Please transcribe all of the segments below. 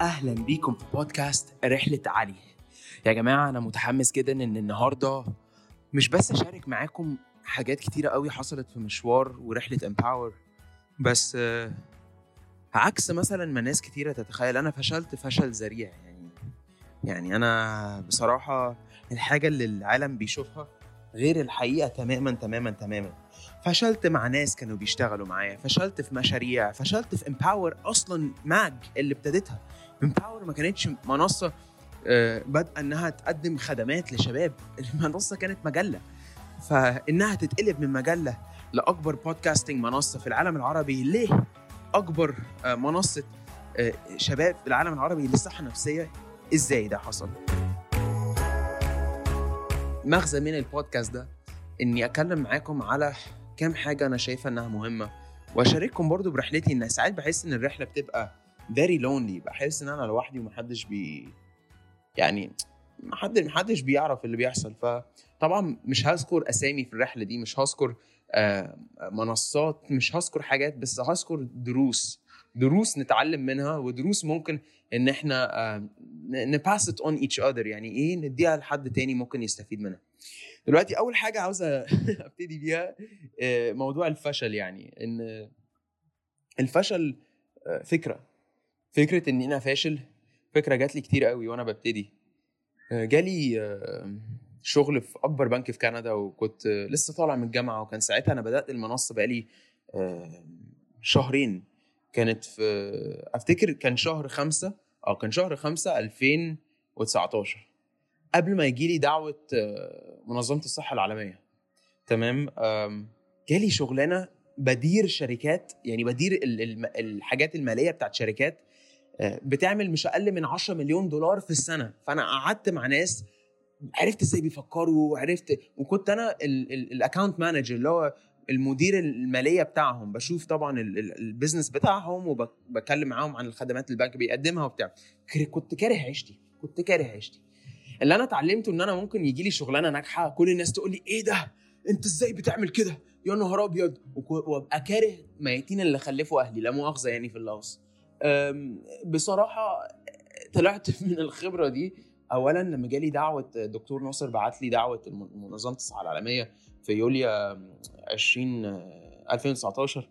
أهلا بيكم في بودكاست رحلة علي. يا جماعة أنا متحمس جدا إن النهارده مش بس أشارك معاكم حاجات كتيرة قوي حصلت في مشوار ورحلة Empower بس آه، عكس مثلا ما ناس كتيرة تتخيل. أنا فشلت فشل ذريع يعني يعني أنا بصراحة الحاجة اللي العالم بيشوفها غير الحقيقة تماما تماما تماما. فشلت مع ناس كانوا بيشتغلوا معايا فشلت في مشاريع فشلت في Empower أصلا mag اللي ابتديتها. امباور ما كانتش منصة آه، بادئة إنها تقدم خدمات لشباب. المنصة كانت مجلة. فإنها تتقلب من مجلة لأكبر بودكاستنج منصة في العالم العربي. ليه أكبر آه، منصة آه، شباب في العالم العربي للصحة النفسية؟ إزاي ده حصل؟ مغزى من البودكاست ده إني أتكلم معاكم على كام حاجة أنا شايفه إنها مهمة. وأشارككم برضو برحلتي إن ساعات بحس إن الرحلة بتبقى very lonely. بحس إن أنا لوحدي ومحدش بي يعني محدش محدش بيعرف اللي بيحصل. فطبعا مش هذكر أسامي في الرحلة دي مش هذكر آه، منصات مش هذكر حاجات بس هذكر دروس. دروس نتعلم منها ودروس ممكن إن إحنا ن pass it on each other يعني إيه نديها لحد تاني ممكن يستفيد منها. دلوقتي أول حاجة عاوز أبتدي بيها آه، موضوع الفشل يعني. إن الفشل آه، فكرة. فكرة ان أنا فاشل فكرة جات لي كتير قوي وأنا ببتدي. آه، جالي آه، شغل في أكبر بنك في كندا وكنت لسه طالع من الجامعة وكان ساعتها أنا بدأت المنصة بقالي آه، شهرين. كانت في أفتكر كان شهر خمسة آه كان شهر خمسة 2019 قبل ما يجي لي دعوة منظمة الصحة العالمية. تمام؟ جالي شغلانة بدير شركات يعني بدير الحاجات المالية بتاعت شركات بتعمل مش أقل من 10 مليون دولار في السنة. فأنا قعدت مع ناس عرفت إزاي بيفكروا وعرفت وكنت أنا ال account manager اللي هو المدير المالية بتاعهم. بشوف طبعا ال- ال- ال business بتاعهم وبتكلم معاهم عن الخدمات البنك بيقدمها وبتاع. كنت كاره عيشتي كنت كاره عيشتي. اللي أنا اتعلمته إن أنا ممكن يجي لي شغلانة ناجحة كل الناس تقول لي إيه ده؟ أنت إزاي بتعمل كده؟ يا نهار أبيض! وأبقى كاره ميتين اللي خلفوا أهلي لا مؤاخذة يعني في أم، بصراحة طلعت من الخبرة دي. اولا لما جالي دعوة دكتور ناصر بعت لي دعوة منظمة الصحة العالمية في يوليو 20 2019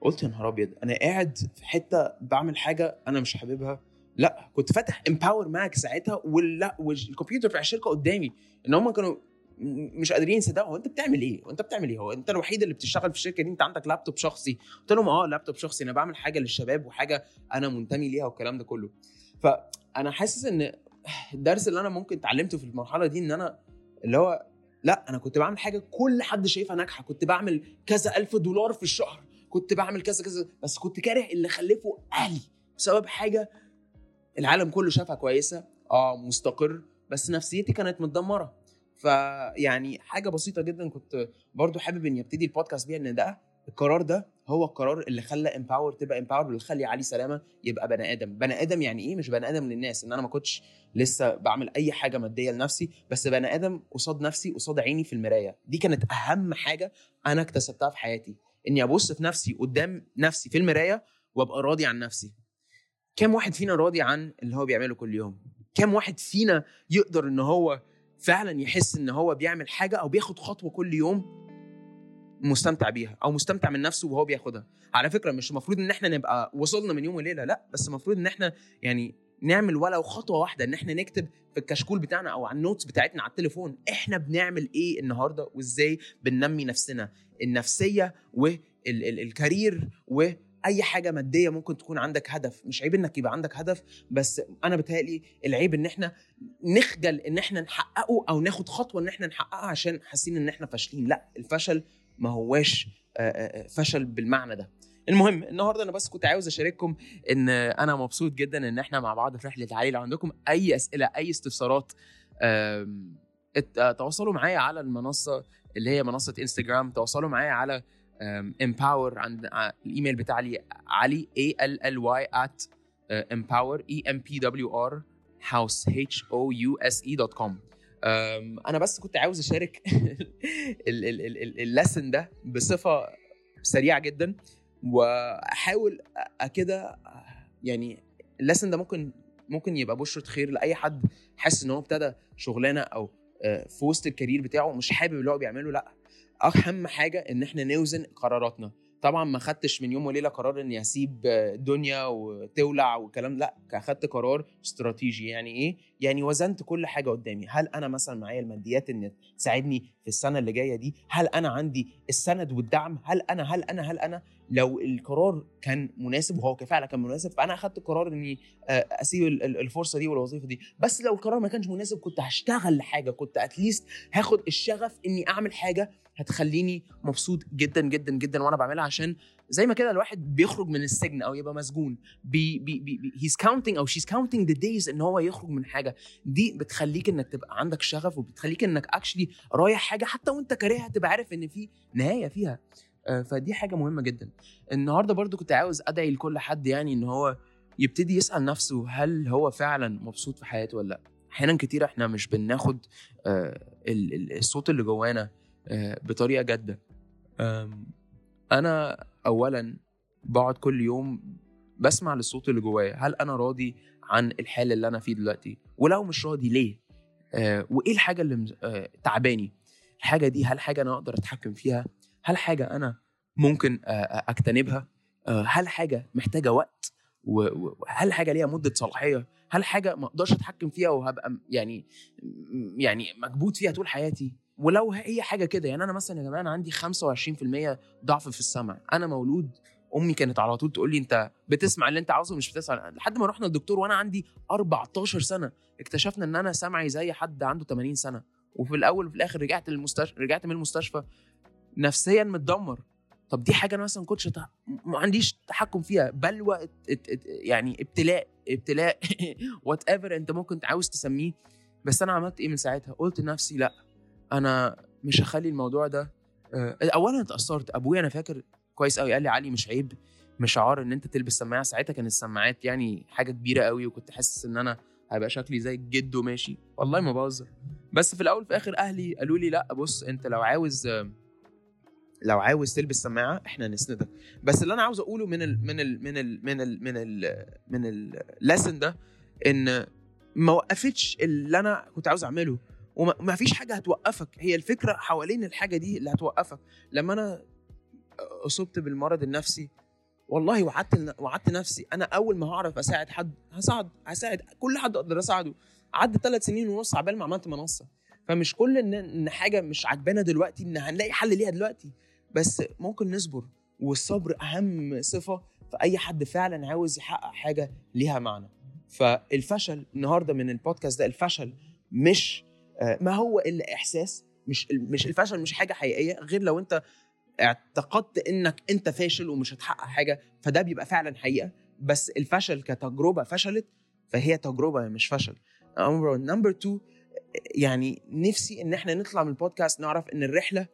قلت يا نهار أبيض أنا قاعد في حتة بعمل حاجة أنا مش حاببها. لأ كنت فاتح Empower mag ساعتها ولا والكمبيوتر بتاع الشركة قدامي. إن هم كانوا مش قادرين يصدقوا هو انت بتعمل إيه؟ هو انت بتعمل إيه؟ هو انت الوحيد اللي بتشتغل في الشركة دي انت عندك لابتوب شخصي؟ قلت لهم آه لابتوب شخصي أنا بعمل حاجة للشباب وحاجة أنا منتمي ليها والكلام ده كله. فانا حاسس إن الدرس اللي أنا ممكن اتعلمته في المرحلة دي إن أنا اللي هو لأ أنا كنت بعمل حاجة كل حد شايفها ناجحة كنت بعمل كذا ألف دولار في الشهر كنت بعمل كذا كذا بس كنت كاره اللي خلفه أهلي بسبب حاجة العالم كله شافها كويسة آه مستقر بس نفسيتي كانت متدمرة فيعني حاجة بسيطة جدا كنت برضو حابب إني أبتدي البودكاست بيها إن ده القرار ده هو القرار اللي خلى Empower تبقى Empower واللي خلى علي سلامة يبقى بني آدم. بني آدم يعني إيه؟ مش بني آدم للناس. إن أنا ما كنتش لسه بعمل أي حاجة مادية لنفسي بس بني آدم قصاد نفسي قصاد عيني في المراية. دي كانت أهم حاجة أنا اكتسبتها في حياتي. إني أبص في نفسي قدام نفسي في المراية وأبقى راضي عن نفسي. كم واحد فينا راضي عن اللي هو بيعمله كل يوم؟ كم واحد فينا يقدر إن هو فعلا يحس إن هو بيعمل حاجة أو بياخد خطوة كل يوم مستمتع بيها أو مستمتع من نفسه وهو بياخدها. على فكرة مش المفروض إن إحنا نبقى وصلنا من يوم وليلة لأ بس المفروض إن إحنا يعني نعمل ولو خطوة واحدة إن إحنا نكتب في الكشكول بتاعنا أو على النوتس بتاعتنا على التليفون إحنا بنعمل إيه النهارده وإزاي بننمي نفسنا النفسية والكارير واي حاجة مادية ممكن تكون عندك هدف مش عيب إنك يبقى عندك هدف بس أنا بتهيألي العيب إن إحنا نخجل إن إحنا نحققه أو ناخد خطوة إن إحنا نحققها عشان حاسين إن إحنا فاشلين. لأ الفشل ما هواش آه، آه، فشل بالمعنى ده. المهم النهارده أنا بس كنت عاوز أشارككم إن أنا مبسوط جدا إن إحنا مع بعض في رحلة علي لو عندكم أي أسئلة أي استفسارات آه، تواصلوا معايا على المنصة اللي هي منصة انستجرام تواصلوا معايا على Empower عند الإيميل بتاعي علي a l l y at empower e m p w r house h o u s e dot com أنا بس كنت عاوز أشارك ال lesson ده بصفة سريعة جدا وأحاول كده يعني ال lesson ده ممكن ممكن يبقى بشره خير لأي حد حاسس إن هو ابتدى شغلانة أو آه، في وسط الكارير بتاعه مش حابب اللي هو بيعمله لأ اهم حاجة إن إحنا نوزن قراراتنا. طبعا ما خدتش من يوم وليلة قرار اني اسيب الدنيا وتولع والكلام لأ أخدت قرار استراتيجي. يعني إيه؟ يعني وزنت كل حاجة قدامي. هل أنا مثلا معايا الماديات إن تساعدني في السنة اللي جاية دي هل أنا عندي السند والدعم؟ هل أنا هل أنا هل أنا؟ لو القرار كان مناسب وهو فعلا كان مناسب فأنا أخدت قرار إني آه، أسيب الفرصة دي والوظيفة دي. بس لو القرار ما كانش مناسب كنت هشتغل لحاجة كنت at least هاخد الشغف إني أعمل حاجة هتخليني مبسوط جدا جدا جدا وأنا بعملها عشان زي ما كده الواحد بيخرج من السجن أو يبقى مسجون بي بي بي he's counting أو she's counting the days إن هو يخرج من حاجة. دي بتخليك إنك تبقى عندك شغف وبتخليك إنك actually رايح حاجة حتى وأنت كارهها تبقى عارف إن في نهاية فيها. آه، فدي حاجة مهمة جدا. النهارده برضو كنت عاوز أدعي لكل حد يعني إن هو يبتدي يسأل نفسه هل هو فعلا مبسوط في حياته ولا لأ. أحيانا كتير إحنا مش بناخد آه، الصوت اللي جوانا آه، بطريقة جادة. أنا اولا بقعد كل يوم بسمع للصوت اللي جوايا هل أنا راضي عن الحال اللي أنا فيه دلوقتي؟ ولو مش راضي ليه؟ آه وإيه الحاجة اللي آه تعباني؟ الحاجة دي هل حاجة أنا أقدر أتحكم فيها؟ هل حاجة أنا ممكن آه, آه، أجتنبها؟ آه هل حاجة محتاجة وقت؟ وهل حاجة ليها مدة صلاحية؟ هل حاجة ما أقدرش أتحكم فيها وهبقى يعني يعني مكبوت فيها طول حياتي؟ ولو هي حاجة كده يعني أنا مثلا يا جماعة أنا عندي 25% ضعف في السمع أنا مولود أمي كانت على طول تقول لي أنت بتسمع اللي أنت عاوزه مش بتسمع لحد ما رحنا للدكتور وأنا عندي 14 سنة اكتشفنا إن أنا سمعي زي حد عنده 80 سنة وفي الأول وفي الآخر رجعت للمستشفى رجعت من المستشفى نفسيا متدمر. طب دي حاجة أنا مثلا كنتش ما عنديش تحكم فيها بلوى يعني ابتلاء ابتلاء whatever أنت ممكن عاوز تسميه بس أنا عملت إيه من ساعتها؟ قلت لنفسي لأ أنا مش هخلي الموضوع ده آه، اولا اتأثرت. أبويا أنا فاكر كويس قوي قال لي علي مش عيب مش عار إن أنت تلبس سماعة. ساعتها كان السماعات يعني حاجة كبيرة قوي وكنت حاسس إن أنا هيبقى شكلي زي الجد وماشي. والله ما بهزر. بس في الأول في الآخر أهلي قالوا لي لا بص أنت لو عاوز لو عاوز تلبس سماعة إحنا نسندك بس اللي أنا عاوز أقوله من ال من ال من ال من ال من ال من اللسن ده إن ما وقفتش اللي أنا كنت عاوز أعمله. وما فيش حاجة هتوقفك. هي الفكرة حوالين الحاجة دي اللي هتوقفك. لما أنا أصبت بالمرض النفسي والله وعدت وعدت نفسي أنا أول ما هعرف أساعد حد هساعد هساعد كل حد أقدر أساعده. عدى ثلاث سنين ونص عبال ما عملت منصة. فمش كل ان إن حاجة مش عجبانا دلوقتي إن هنلاقي حل ليها دلوقتي. بس ممكن نصبر والصبر أهم صفة في أي حد فعلا عاوز يحقق حاجة ليها معنى. فالفشل النهارده من البودكاست ده الفشل مش ما هو الا احساس مش مش الفشل مش حاجة حقيقية غير لو أنت اعتقدت إنك أنت فاشل ومش هتحقق حاجة فده بيبقى فعلا حقيقة. بس الفشل كتجربة فشلت فهي تجربة مش فشل. نمبر 2 يعني نفسي إن إحنا نطلع من البودكاست نعرف إن الرحلة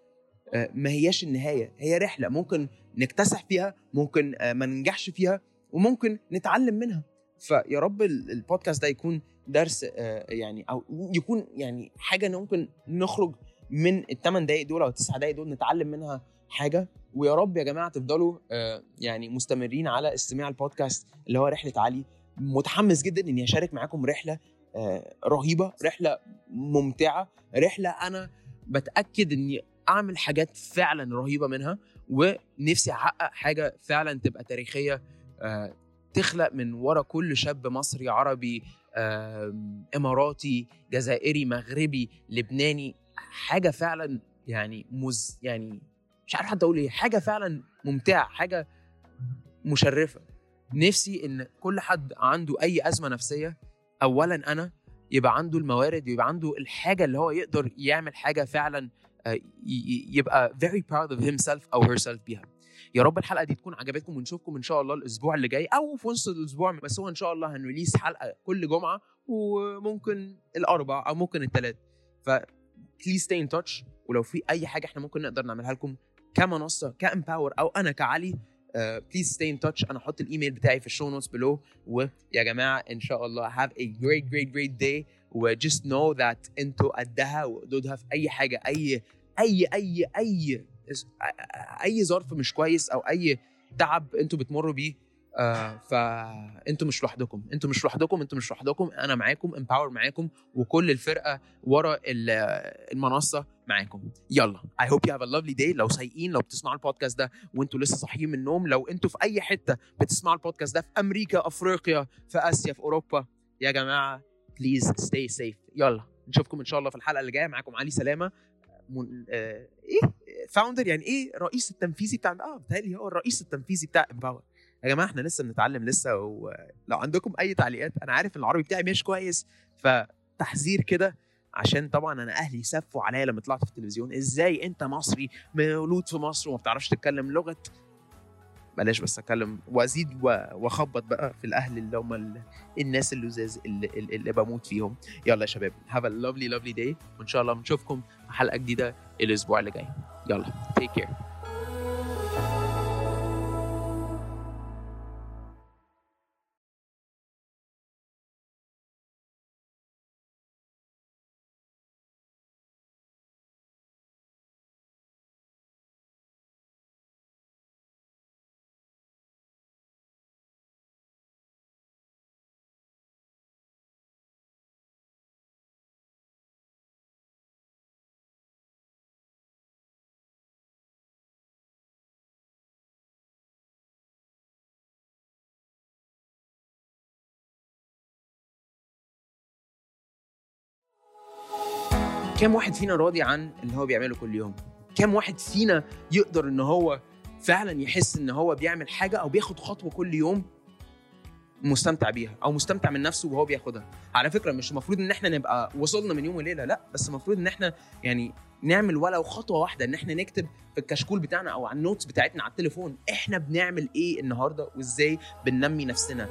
آه، ما هياش النهاية. هي رحلة. ممكن نكتسح فيها ممكن آه، ما ننجحش فيها وممكن نتعلم منها. فيا رب البودكاست ده يكون درس آه، يعني أو يكون يعني حاجة ممكن نخرج من الثمان دقائق دول أو التسع دقائق دول نتعلم منها حاجة. ويا رب يا جماعة تفضلوا آه، يعني مستمرين على استماع البودكاست اللي هو رحلة علي. متحمس جدا إني أشارك معاكم رحلة آه، رهيبة رحلة ممتعة رحلة أنا بتأكد إني أعمل حاجات فعلا رهيبة منها. ونفسي أحقق حاجة فعلا تبقى تاريخية تخلق من ورا كل شاب مصري عربي إماراتي جزائري مغربي لبناني حاجة فعلا يعني مز يعني مش عارف حتى أقول إيه حاجة فعلا ممتعة حاجة مشرفة. نفسي إن كل حد عنده أي أزمة نفسية اولا أنا يبقى عنده الموارد يبقى عنده الحاجة اللي هو يقدر يعمل حاجة فعلا آه، يبقى very proud of himself أو herself بيها. يا رب الحلقة دي تكون عجبتكم ونشوفكم إن شاء الله الأسبوع اللي جاي أو في وسط الأسبوع بس هو إن شاء الله هنريليس حلقة كل جمعة وممكن الأربع أو ممكن الثلاث ف please stay in touch ولو في أي حاجة إحنا ممكن نقدر نعملها لكم كمنصة ك Empower أو أنا كعلي please stay in touch أنا هحط الإيميل بتاعي في ال show notes below ويا جماعة إن شاء الله have a great great great day. و just know that أنتوا قدها وقدودها في أي حاجة أي أي أي أي أي ظرف مش كويس أو أي تعب أنتوا بتمروا بيه آه فانتوا مش لوحدكم. أنتوا مش لوحدكم أنتوا مش لوحدكم. أنا معاكم Empower معاكم وكل الفرقة ورا ال- المنصة معاكم. يلا. I hope you have a lovely day لو سايقين لو بتسمعوا البودكاست ده وأنتوا لسه صاحيين من النوم لو أنتوا في أي حتة بتسمعوا البودكاست ده في أمريكا أفريقيا في آسيا في أوروبا يا جماعة please stay safe يلا. نشوفكم إن شاء الله في الحلقة اللي جاية. معاكم علي سلامة. من... آه... إيه؟ founder يعني إيه رئيس التنفيذي بتاع آه بتهيألي هو الرئيس التنفيذي بتاع Empower يا جماعة إحنا لسه بنتعلم لسه ولو عندكم أي تعليقات أنا عارف إن العربي بتاعي مش كويس فتحذير كده عشان طبعا أنا أهلي سفوا عليا لما طلعت في التلفزيون. إزاي أنت مصري مولود في مصر وما بتعرفش تتكلم لغة بلاش بس اتكلم وأزيد وأخبط بقى في الأهل اللي هم ال- الناس اللزاز اللي, اللي, اللي بموت فيهم. يلا يا شباب have a lovely lovely day وإن شاء الله بنشوفكم في حلقة جديدة الأسبوع اللي جاي. يلا تيك كير كام واحد فينا راضي عن اللي هو بيعمله كل يوم؟ كام واحد فينا يقدر إن هو فعلا يحس إن هو بيعمل حاجة أو بياخد خطوة كل يوم مستمتع بيها أو مستمتع من نفسه وهو بياخدها؟ على فكرة مش المفروض إن إحنا نبقى وصلنا من يوم وليلة لأ بس المفروض إن إحنا يعني نعمل ولو خطوة واحدة إن إحنا نكتب في الكشكول بتاعنا أو على النوتس بتاعتنا على التليفون إحنا بنعمل إيه النهارده وإزاي بننمي نفسنا.